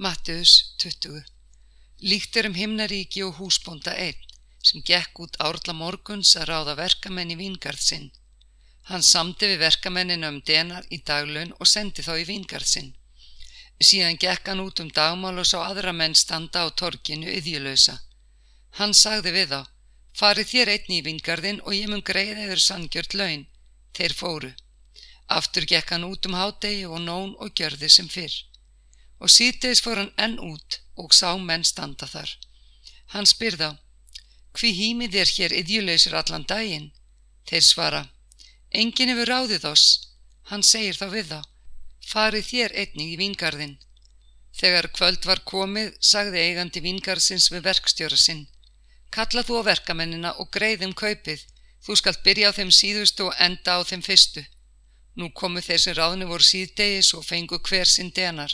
Mattius 20 Líkt er um himnaríki og húsbónda einn sem gekk út árla morguns að ráða verkamenn í vingarð sinn. Hann samti við verkamennina um denar í daglaun og sendi þá í vingarð sinn. Síðan gekk hann út um dagmál og sá aðra menn standa á torkinu yðjulösa. Hann sagði við þá, farið þér einni í vingarðin og ég mun greiða yfir sangjört laun. Þeir fóru. Aftur gekk hann út um hádegi og nón og gjörði sem fyrr. Og síðdeis fór hann enn út og sá menn standa þar. Hann spyrða, hví hýmið er hér yðjuleysir allan daginn? Þeir svara, enginn hefur ráðið oss. Hann segir þá við þá, farið þér einnig í vingarðin. Þegar kvöld var komið, sagði eigandi vingarðsins við verkstjóra sinn, kalla þú á verkamennina og greiðum kaupið, þú skalt byrja á þeim síðustu og enda á þeim fyrstu. Nú komu þeir sem ráðni voru síðdegis og fengu hver sinn denar.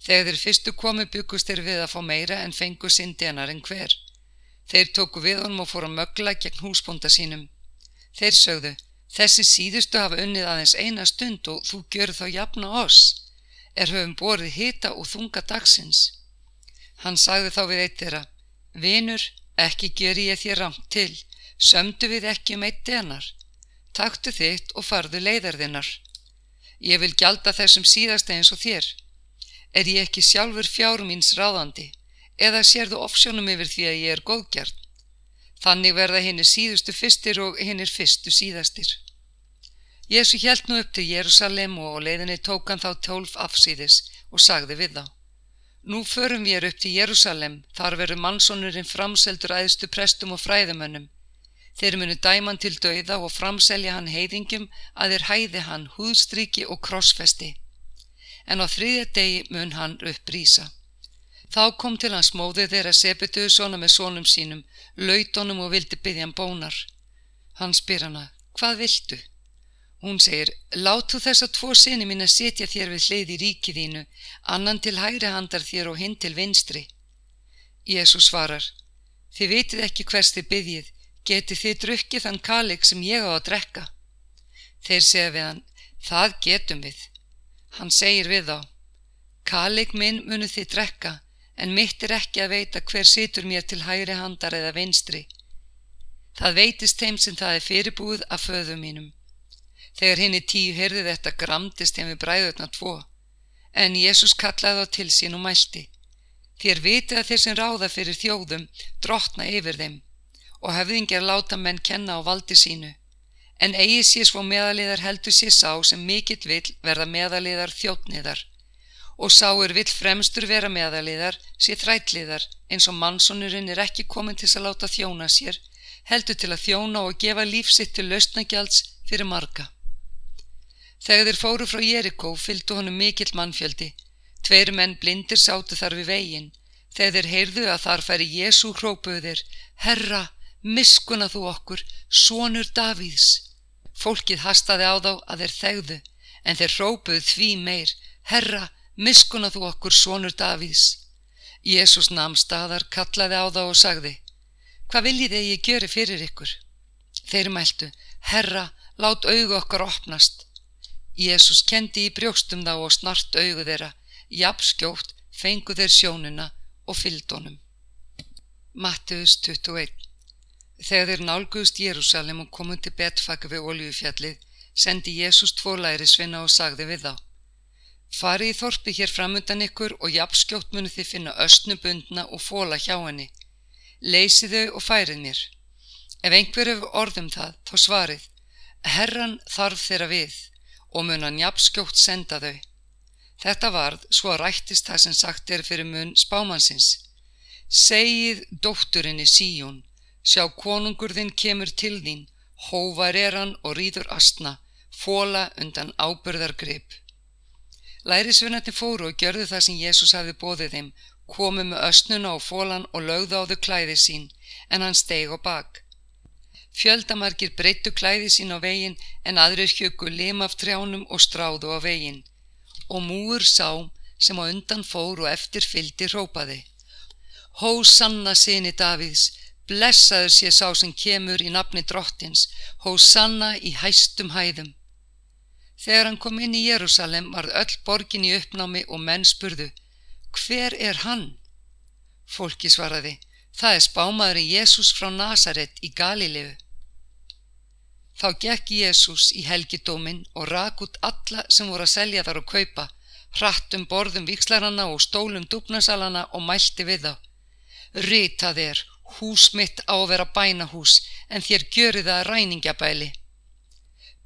Þegar þeir fyrstu komu byggust þeir við að fá meira en fengu sinn denar en hver. Þeir tóku við honum og fóru að mögla gegn húsbónda sínum. Þeir sögðu, þessi síðustu hafa unnið aðeins eina stund og þú gjör þá jafna oss. Er höfum borið hita og þunga dagsins. Hann sagði þá við eitt þeirra, vinur, ekki gjör ég þér ramt til, sömdu við ekki um eitt denar. Taktu þitt og farðu leiðarðinnar. Ég vil gjalda þessum síðast eins og þér. Er ég ekki sjálfur fjár míns ráðandi? eða sérðu ofsjónum yfir því að ég er góðgjart. Þannig verða henni síðustu fyrstir og henni fyrstu síðastir. Jésu hjælt nú upp til Jérúsalem og leiðinni tók hann þá tólf afsýðis og sagði við þá. Nú förum við upp til Jérúsalem, þar veru mannsónurinn framseldur æðstu prestum og fræðumönnum. Þeir munu dæman til dauða og framselja hann heiðingum að þeir hæði hann húðstriki og krossfesti. En á þriðja degi mun hann upp rýsa. Þá kom til hans móðið þeirra sepetuðu svona með sónum sínum, lautónum og vildi byggja hann bónar. Hann spyr hana, hvað viltu? Hún segir, látu þess að tvo sinni mín að setja þér við hlið í ríkið þínu, annan til hægri handar þér og hinn til vinstri. Jésús svarar, þið vitið ekki hvers þið byggjið, getið þið drukkið þann kalik sem ég á að drekka. Þeir segja við hann, það getum við. Hann segir við þá, kalik minn munu þið drekka, en mitt er ekki að veita hver situr mér til hægri handar eða vinstri. Það veitist þeim sem það er fyrirbúið af föðum mínum. Þegar henni tíu heyrði þetta gramdist þeim við bræðurna tvo, en Jésús kallaði þá til sín og mælti. Þér vitið að þeir sem ráða fyrir þjóðum drotna yfir þeim og höfðingjar láta menn kenna á valdi sínu, en eigi sér svo meðaliðar heldur sér sá sem mikill vill verða meðaliðar þjóttniðar og sáur vill fremstur vera meðaliðar sé þrætliðar eins og mannsonurinn er ekki komin til að láta þjóna sér, heldur til að þjóna og gefa lífsitt til lausnagjalds fyrir marga. Þegar þeir fóru frá Jerikó fylgdu honum mikill mannfjöldi. Tveir menn blindir sátu þar við veginn. Þegar þeir heyrðu að þar færi Jésu hrópuðu þeir, Herra, miskuna þú okkur, sonur Davíðs. Fólkið hastaði á þá að þeir þegðu, en þeir hrópuðu því meir, Herra, miskuna þú okkur svonur Davíðs. Jésús namn staðar, kallaði á þá og sagði, hvað viljið þið ég gjöri fyrir ykkur? Þeir mæltu, herra, lát augu okkar opnast. Jésús kendi í brjóstum þá og snart augu þeirra, jafnskjótt fengu þeir sjónuna og fyldónum. Mattius 21 Þegar þeir nálguðust Jérúsalem og komund til betfaka við oljufjallið, sendi Jésús tvo læri svinna og sagði við þá, Farið í þorpi hér framundan ykkur og jafnskjótt munu þið finna östnubundna og fóla hjá henni. Leysið þau og færið mér. Ef einhver hefur orðum það, þá svarið. Herran þarf þeirra við og mun hann jafnskjótt senda þau. Þetta varð svo að rættist það sem sagt er fyrir mun spámansins. Segið dótturinni síjón, sjá konungur þinn kemur til þín, hóvar er hann og rýður astna, fóla undan ábyrðargrip. Lærisvinnarnir fóru og gjörðu það sem Jésús hafi bóðið þeim, komu með östnuna og fólan og lögðu á þau klæði sín, en hann steig á bak. Fjöldamarkir breyttu klæði sín á veginn en aðrir hjöku lim af trjánum og stráðu á veginn. Og múur sá sem á undan fór og eftir fyldi rópaði. Hó sanna sinni Davíðs, blessaður sé sá sem kemur í nafni drottins, hó sanna í hæstum hæðum. Þegar hann kom inn í Jérúsalem varð öll borgin í uppnámi og menn spurðu, hver er hann? Fólki svaraði, það er spámaðurinn Jésús frá Nazaret í Galilegu. Þá gekk Jésús í helgidómin og rak út alla sem voru að selja þar og kaupa, hrattum borðum vikslaranna og stólum dugnasalana og mælti við þá. Ritað er, hús mitt á að vera bænahús, en þér gjöri það ræningjabæli.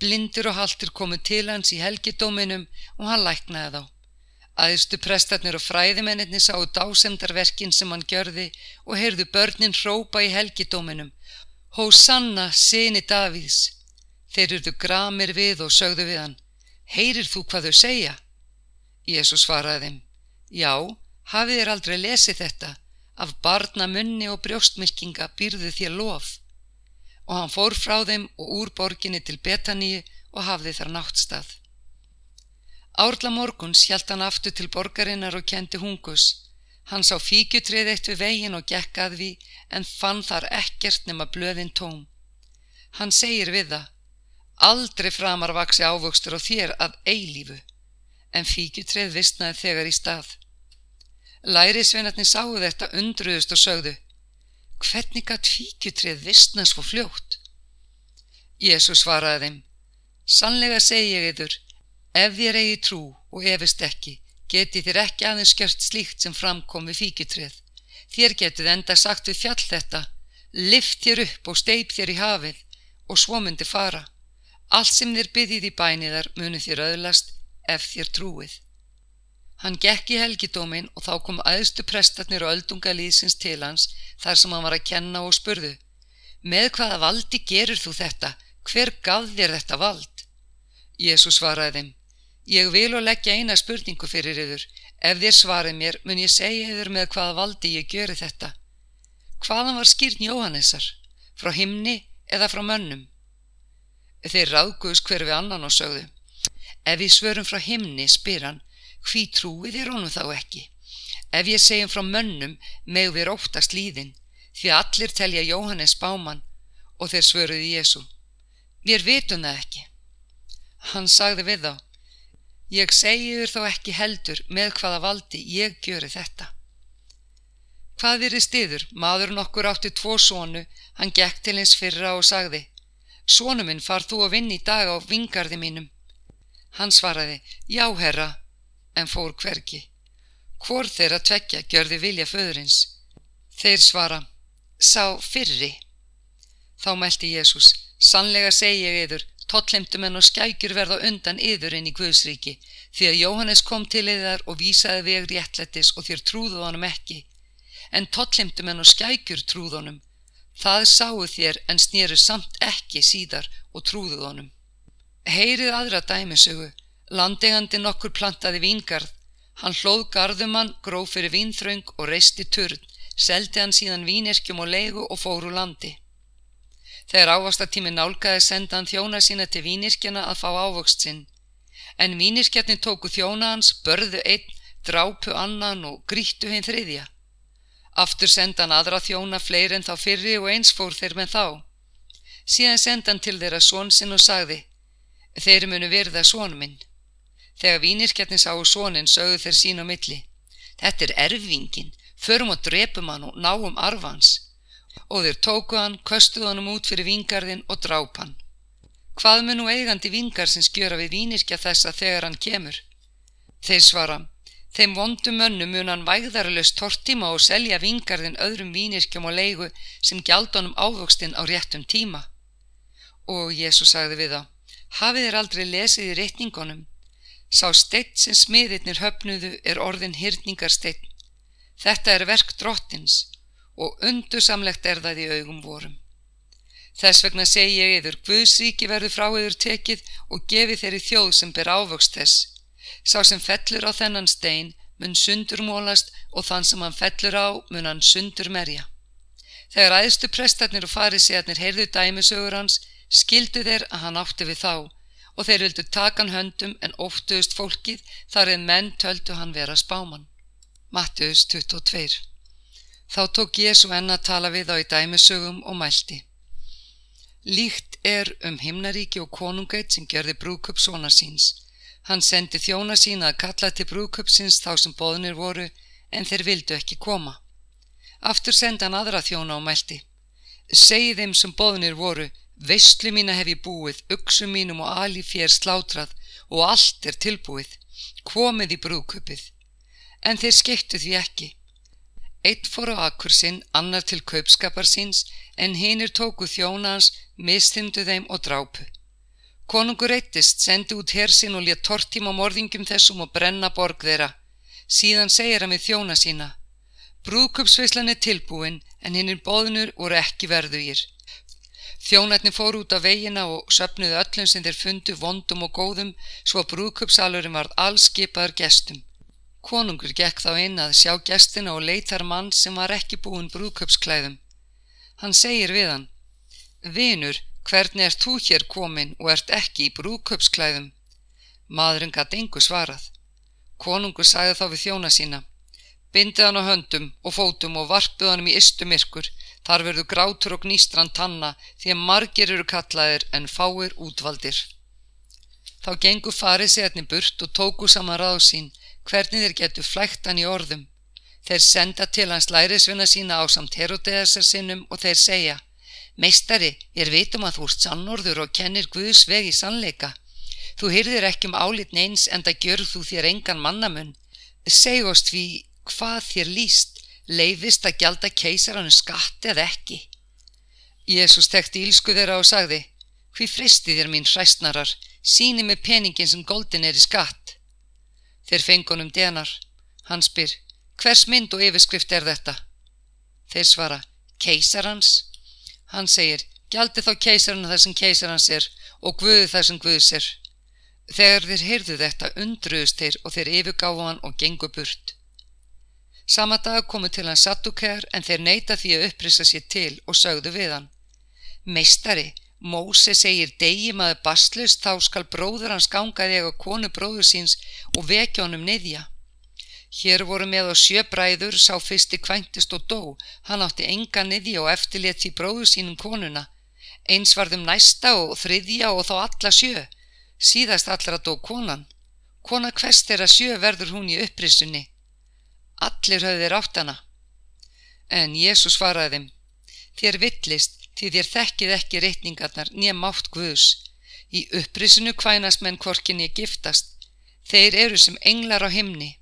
Blindir og haltir komu til hans í helgidóminum og hann læknaði þá. Æðstu prestarnir og fræðimennirni sáu dásemdarverkin sem hann gjörði og heyrðu börnin hrópa í helgidóminum. Hósanna, sinni Davíðs! Þeir eruðu gramir við og sögðu við hann. Heyrir þú hvað þau segja? Jésu svaraði þeim. Já, hafið þér aldrei lesið þetta? Af barna munni og brjóstmyrkinga býrðu þér lof. Og hann fór frá þeim og úr borginni til Betaníu og hafði þar náttstað. Árla morguns hjælt hann aftur til borgarinnar og kendi hungus. Hann sá fíkjutrið eitt við vegin og gekk að við en fann þar ekkert nema blöðin tóm. Hann segir við það, aldrei framar vaksi ávöxtur á þér að eilífu, en fíkjutrið vistnaði þegar í stað. Lærisveinarnir sáu þetta undruðust og sögðu Hvernig gætt fíkjutrið vissna svo fljótt? Jésu svaraði þeim Sannlega segi ég yfir Ef þér eigi trú og efist ekki geti þér ekki aðeins skjört slíkt sem framkom við fíkjutrið. Þér getið enda sagt við fjall þetta Lift þér upp og steip þér í hafið og svo myndi fara. Allt sem þér byggðið í bæniðar muni þér öðlast ef þér trúið Hann gekk í helgidómin og þá kom aðstu prestarnir og öldungalýðsins til hans þar sem hann var að kenna og spurðu Með hvaða valdi gerur þú þetta? Hver gaf þér þetta vald? Jésús svaraði þeim Ég vil og leggja eina spurningu fyrir yður. Ef þér svarið mér mun ég segja yður með hvaða valdi ég gjöri þetta. Hvaðan var skýrn Jóhannesar? Frá himni eða frá mönnum? Þeir ráðguðs hver við annan og sögðu Ef við svörum frá himni, spyr hann hví trúið er honum þá ekki? Ef ég segjum frá mönnum með við róttast líðin, því allir telja Jóhannes báman og þeir svöruði Jésu. Mér vitum það ekki. Hann sagði við þá, ég segiður þá ekki heldur með hvaða valdi ég gjöri þetta. Hvað verið stiður? Maðurinn okkur átti tvo sónu, hann gekk til hins fyrra og sagði, Sónu minn far þú að vinna í dag á vingarði mínum. Hann svaraði, já herra, en fór hvergi. Hvor þeirra tvekja gjörði vilja föðurins? Þeir svara, sá fyrri. Þá mælti Jésús, sannlega segi ég yður, totlemtumenn og skækjur verða undan yður inn í Guðsríki, því að Jóhannes kom til yðar og vísaði veg réttlættis og þér trúðu honum ekki. En totlemtumenn og skækjur trúðu honum. Það sáu þér en snýru samt ekki síðar og trúðu honum. Heyrið aðra dæmisögu, Landegandi nokkur plantaði víngarð. Hann hlóð garðumann, gróf fyrir vínþraung og reisti turn, seldi hann síðan vínirkjum og leigu og fór úr landi. Þegar ávastatími nálgæði senda hann þjóna sína til vínirkjana að fá ávöxt sinn. En vínirkjarnir tóku þjóna hans, börðu einn, drápu annan og gríttu hinn þriðja. Aftur senda hann aðra þjóna fleiri en þá fyrri og eins fór þeir með þá. Síðan senda hann til þeirra són sinn og sagði, þeir munu verða són minn. Þegar vínirkjarnir sáu sónin sögðu þeir sín á milli. Þetta er erfingin, förum og drepum hann og náum arfans. Og þeir tóku hann, köstuðu hann um út fyrir vingarðin og dráp hann. Hvað mun nú eigandi vingarsins gjöra við vínirkja þessa þegar hann kemur? Þeir svara, þeim vondum mönnu mun hann vægðaralust tortíma og selja vingarðin öðrum vínirkjum og leigu sem gjald honum ávöxtinn á réttum tíma. Og Jésús sagði við þá, hafið þér aldrei lesið í rétningunum Sá steitt sem smiðirnir höfnuðu er orðin hyrningarsteitt. Þetta er verk drottins og undursamlegt er það í augum vorum. Þess vegna segi ég yfir, Guðsríki verður frá yfir tekið og gefi þeirri þjóð sem ber ávöxt þess. Sá sem fellur á þennan stein mun sundur mólast og þann sem hann fellur á mun hann sundur merja. Þegar æðstu prestarnir og fariséarnir heyrðu dæmisögur hans, skildu þeir að hann átti við þá og þeir vildu takan höndum en óftuðust fólkið þar eða menn töldu hann vera spáman. Mattius 22 Þá tók Jésu enn að tala við á í dæmisögum og mælti. Líkt er um himnaríki og konungætt sem gerði brúköp svona síns. Hann sendi þjóna sína að kalla til brúköpsins þá sem bóðnir voru en þeir vildu ekki koma. Aftur sendi hann aðra þjóna og mælti. Segið þeim sem bóðnir voru, veistlu mína hef ég búið, uksum mínum og ali fér slátrað og allt er tilbúið, komið í brúköpið. En þeir skektu því ekki. Eitt fór á akkur sinn, annar til kaupskapar síns, en hinnir tóku þjónans, misþyndu þeim og drápu. Konungur eittist, sendi út hersinn og létt tortíma morðingum þessum og brenna borg þeirra. Síðan segir hann við þjóna sína. Brúðköpsveislan er tilbúin en hinnir bóðnur voru ekki verðugir. Þjónarnir fóru út á veginna og söpnuðu öllum sem þeir fundu vondum og góðum svo brúðköpsalurinn varð allskipaður gestum. Konungur gekk þá inn að sjá gestina og leitar mann sem var ekki búin brúðköpsklæðum. Hann segir við hann, Vinur, hvernig ert þú hér komin og ert ekki í brúðköpsklæðum? Maðurinn gæti engu svarað. Konungur sagði þá við þjóna sína, Bindið hann á höndum og fótum og varpið hann í istu myrkur, þar verður grátur og gnýstran tanna því að margir eru kallaðir en fáir útvaldir. Þá gengur farið séðni burt og tóku saman ráð sín, hvernig þeir getur flægt hann í orðum. Þeir senda til hans lærisvinna sína á samt Herodeasar sinnum og þeir segja, Meistari, ég vitum að þú ert sannorður og kennir Guðs veg í sannleika. Þú hyrðir ekki um álit neins en það gjör þú þér engan mannamun. Seg oss því hvað þér líst, leifist að gjalda keisarannu skatt eða ekki. Jésús tekti ílsku þeirra og sagði, hví fristi þér mín hræstnarar, síni með peningin sem goldin er í skatt. Þeir fengunum denar. Hann spyr, hvers mynd og yfirskrift er þetta? Þeir svara, keisarans. Hann segir, gjaldi þá keisarana þar sem keisarans er og guði þar sem guðs er. Þegar þeir heyrðu þetta undruðust þeir og þeir yfirgáfu hann og gengu burt. Sama dag komu til hann Saddukær en þeir neyta því að upprisa sér til og sögðu við hann. Meistari, Móse segir degi maður bastlust þá skal bróður hans gangaði ega konu bróður síns og vekja honum niðja. Hér voru með á sjö bræður, sá fyrsti kvæntist og dó, hann átti enga niðja og eftirlétt því bróður sínum konuna. Eins varðum næsta og þriðja og þá alla sjö, síðast allra dó konan. Kona hvers þeirra sjö verður hún í upprisunni. Allir höfðu þeir átt hana. En Jésús svaraði þeim, þér villist því þér þekkið ekki reytningarnar nýja mátt Guðs. Í upprisinu kvænast menn kvorkinni giftast. Þeir eru sem englar á himni.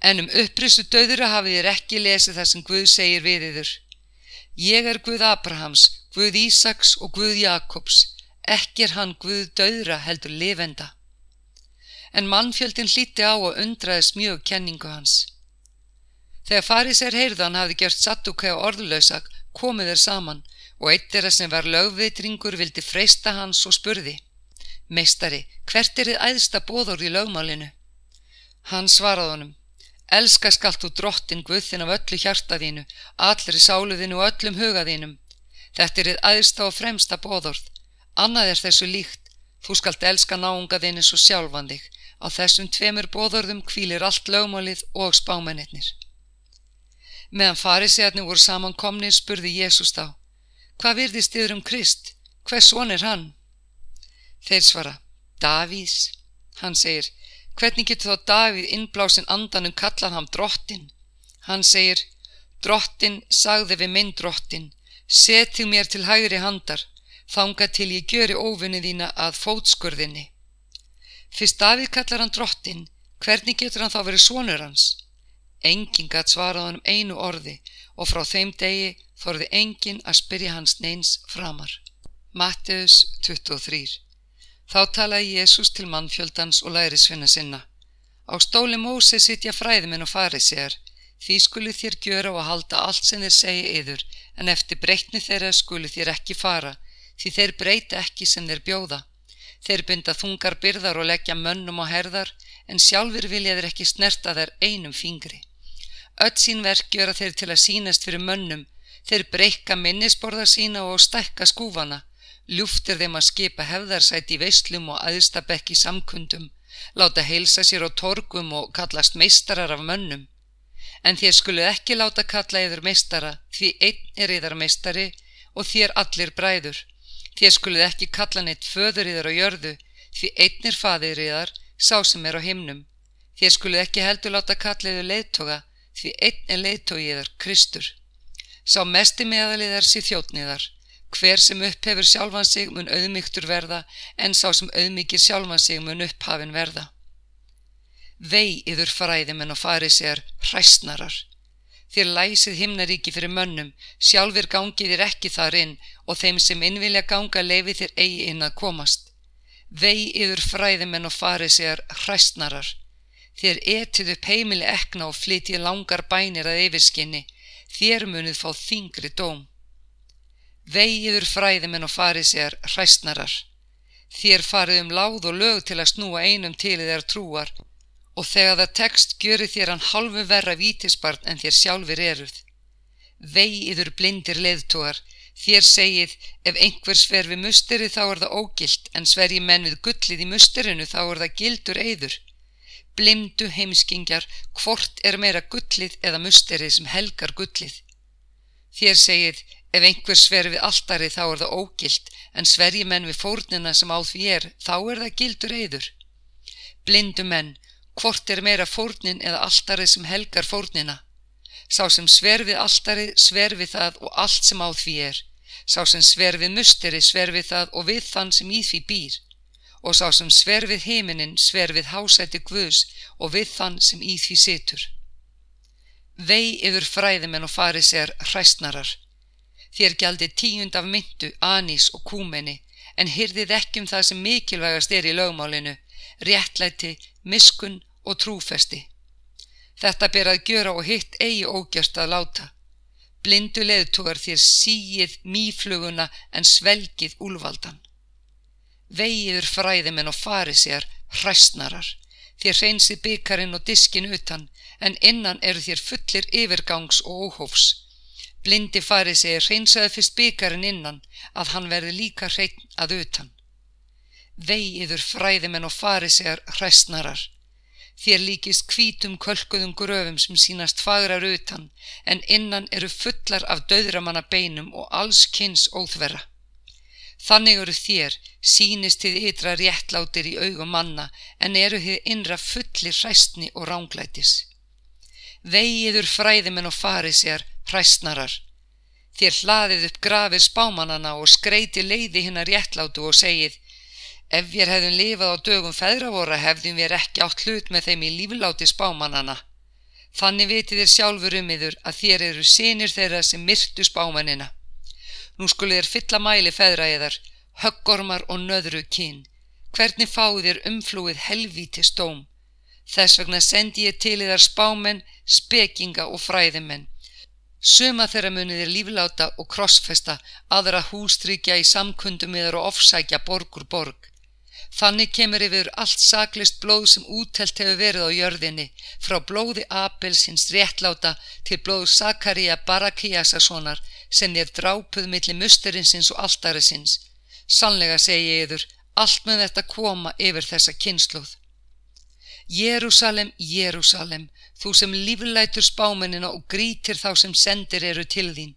En um upprisu döðura hafið þér ekki lesið það sem Guð segir við yður. Ég er Guð Abrahams, Guð Ísaks og Guð Jakobs. Ekki er hann Guð döðra heldur lifenda. En mannfjöldin hlíti á og undraðist mjög kenningu hans. Þegar farisær heyrðan hafði gjört Saddukæ og orðlausak komið þeir saman og eitt þeirra sem var lögvitringur vildi freysta hans og spurði Meistari, hvert er þið æðsta bóður í lögmálinu? Hann svaraði honum Elska skalt þú drottin Guðin af öllu hjartaðínu, allri sáluðinu og öllum hugaðínum. Þetta er þið æðsta og fremsta bóðorð. Annað er þessu líkt. Þú skalt elska náungaðinn eins og sjálfan þig. Á þessum tveimur bóðorðum kvílir allt lögmálið og spámennir. Meðan farisegarnir voru samankomnir spurði Jésús þá, hvað virðist yfir um Krist? Hvers von er hann? Þeir svara, Davís. Hann segir, hvernig getur þá Davíð innblásin andanum kallað ham drottin? Hann segir, drottin sagði við minn drottin, setið mér til hægri handar, þanga til ég gjöri óvinni þína að fótskurðinni. Fyrst Davíð kallar hann drottin, hvernig getur hann þá verið svonur hans? Engin gatt svarað hann um einu orði og frá þeim degi þorði engin að spyrja hans neins framar. Matteus 23 Þá talaði Jésús til mannfjöldans og lærisvinna sinna. Á stóli Mósi sitja fræðiminn og farið sér. Því skulu þér gjöra og halda allt sem þér segi yður, en eftir breytni þeirra skulu þér ekki fara, því þeir breyti ekki sem þeir bjóða. Þeir binda þungar byrðar og leggja mönnum á herðar, en sjálfur vilja þeir ekki snerta þær einum fingri. Öll sín verk gjöra þeir til að sínast fyrir mönnum, þeir breyka minnisborðar sína og stækka skúfana, ljúftir þeim að skipa hefðarsæti í veislum og aðstabekk í samkundum, láta heilsa sér á torgum og kallast meistarar af mönnum. En þér skulu ekki láta kalla yfir meistara, því einn er yðar meistari og þér allir bræður. Þér skulu ekki kalla neitt föður yðar á jörðu, því einn er fadir yðar, sá sem er á himnum. Þér skuluð ekki heldur láta kalliðu leiðtoga því einn er leiðtogiðar, Kristur. Sá mesti meðaliðar sé þjóttniðar. Hver sem upphefur sjálfan sig mun auðmygtur verða en sá sem auðmygir sjálfan sig mun upphafin verða. Vei yður fræðimenn og farið sér hræstnarar. Þér læsið himnaríki fyrir mönnum, sjálfur gangið þér ekki þar inn og þeim sem innvilja ganga leifi þér eigi inn að komast. Vei yður fræðimenn og farið sér hræstnarar. Þér etið upp heimili ekna og flytið langar bænir að yfirskinni, þér munið fá þingri dóm. Vegiður fræðimenn og farið sér hræstnarar. Þér farið um láð og lög til að snúa einum til þér trúar og þegar það tekst gjörir þér hann halvu verra vítisbarn en þér sjálfur eruð. Vegiður blindir leðtóar, þér segið ef einhver sver við musteri þá er það ógilt en sver ég menn við gullið í musterinu þá er það gildur eður. Blimdu heimskingjar, hvort er meira gullið eða musterið sem helgar gullið. Þér segið Ef einhver sver við alltari þá er það ógilt en sverji menn við fórnina sem á því er þá er það gildur eður. Blindu menn, hvort er meira fórnin eða alltari sem helgar fórnina? Sá sem sver við alltari sver við það og allt sem á því er. Sá sem sver við musteri sver við það og við þann sem í því býr. Og sá sem sver við heiminin sver við hásæti guðs og við þann sem í því situr. Vei yfir fræðimenn og farið sér hræstnarar. Þér gjaldi tíund af myndu, anís og kúmenni, en hyrðið ekki um það sem mikilvægast er í lögmálinu, réttlæti, miskun og trúfesti. Þetta ber að gjöra og hitt eigi ógjast að láta. Blindu leðtogar þér síið mýfluguna en svelgið úlvaldan. Vegiður fræðimenn og farið sér hræstnarar. Þér hreinsið byggarinn og diskin utan, en innan eru þér fullir yfirgangs og óhófs. Blindi farið segir hreinsaði fyrst byggarinn innan að hann verði líka hreitn að utan. Vegiður fræðimenn og farið segjar hræstnarar. Þér líkist kvítum kölkuðum gröfum sem sínast fagrar utan en innan eru fullar af döðramanna beinum og alls kynns óþverra. Þannig eru þér, sínist þið ytra réttlátir í augum manna en eru þið innra fullir hræstni og ránglætis. Vegiður fræðimenn og farið segjar hræstnarar. Þér hlaðið upp grafir spámanana og skreiti leiði hinnar réttlátu og segið Ef við hefðum lifað á dögum feðravora hefðum við ekki átt hlut með þeim í lífláti spámanana. Þannig vitið þér sjálfur um yður að þér eru sinir þeirra sem myrtu spámanina. Nú skulið þér fylla mæli feðra eðar, höggormar og nöðru kín. Hvernig fáið þér umflúið helvíti stóm? Þess vegna sendi ég til yðar spámen, spekinga og fræðimenn Suma þeirra munið er lífláta og krossfesta, aðra hústrykja í samkundum yfir og ofsækja borgur borg. Þannig kemur yfir allt saklist blóð sem útelt hefur verið á jörðinni, frá blóði Abels hins réttláta til blóð Sakaria Barakíasasonar sem þér drápuð millir musterinsins og alltarisins. Sannlega segi ég yfir, allt með þetta koma yfir þessa kynsluð. Jérúsalem, Jérúsalem, þú sem líflætur spámenina og grítir þá sem sendir eru til þín.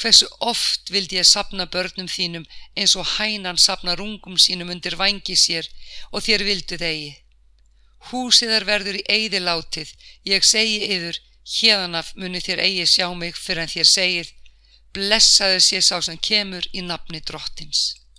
Hversu oft vildi ég sapna börnum þínum eins og hænan sapna rungum sínum undir vangi sér og þér vildu þegi. Húsiðar verður í eigði látið, ég segi yður, hérnaf muni þér eigi sjá mig fyrir en þér segið, blessaðu sé sá sem kemur í nafni drottins.